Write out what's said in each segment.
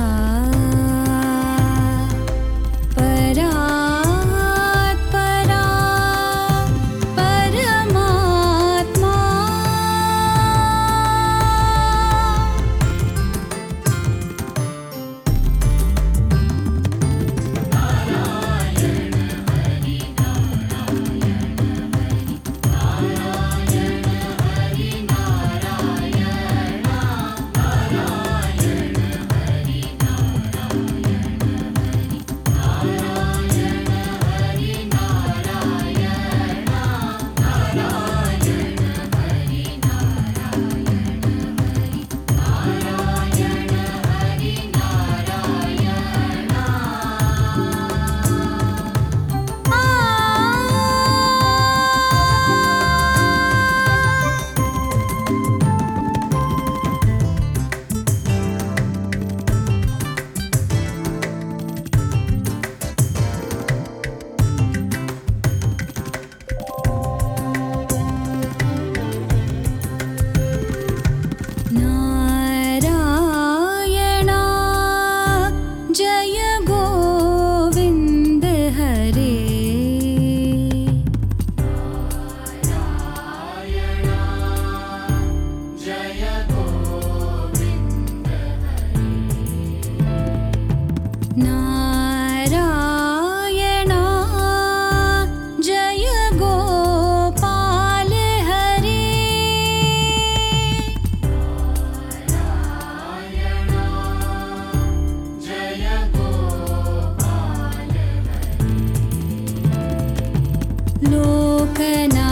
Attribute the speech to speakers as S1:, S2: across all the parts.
S1: time. kenal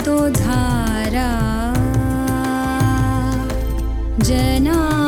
S1: जगदोधारा जनार्दना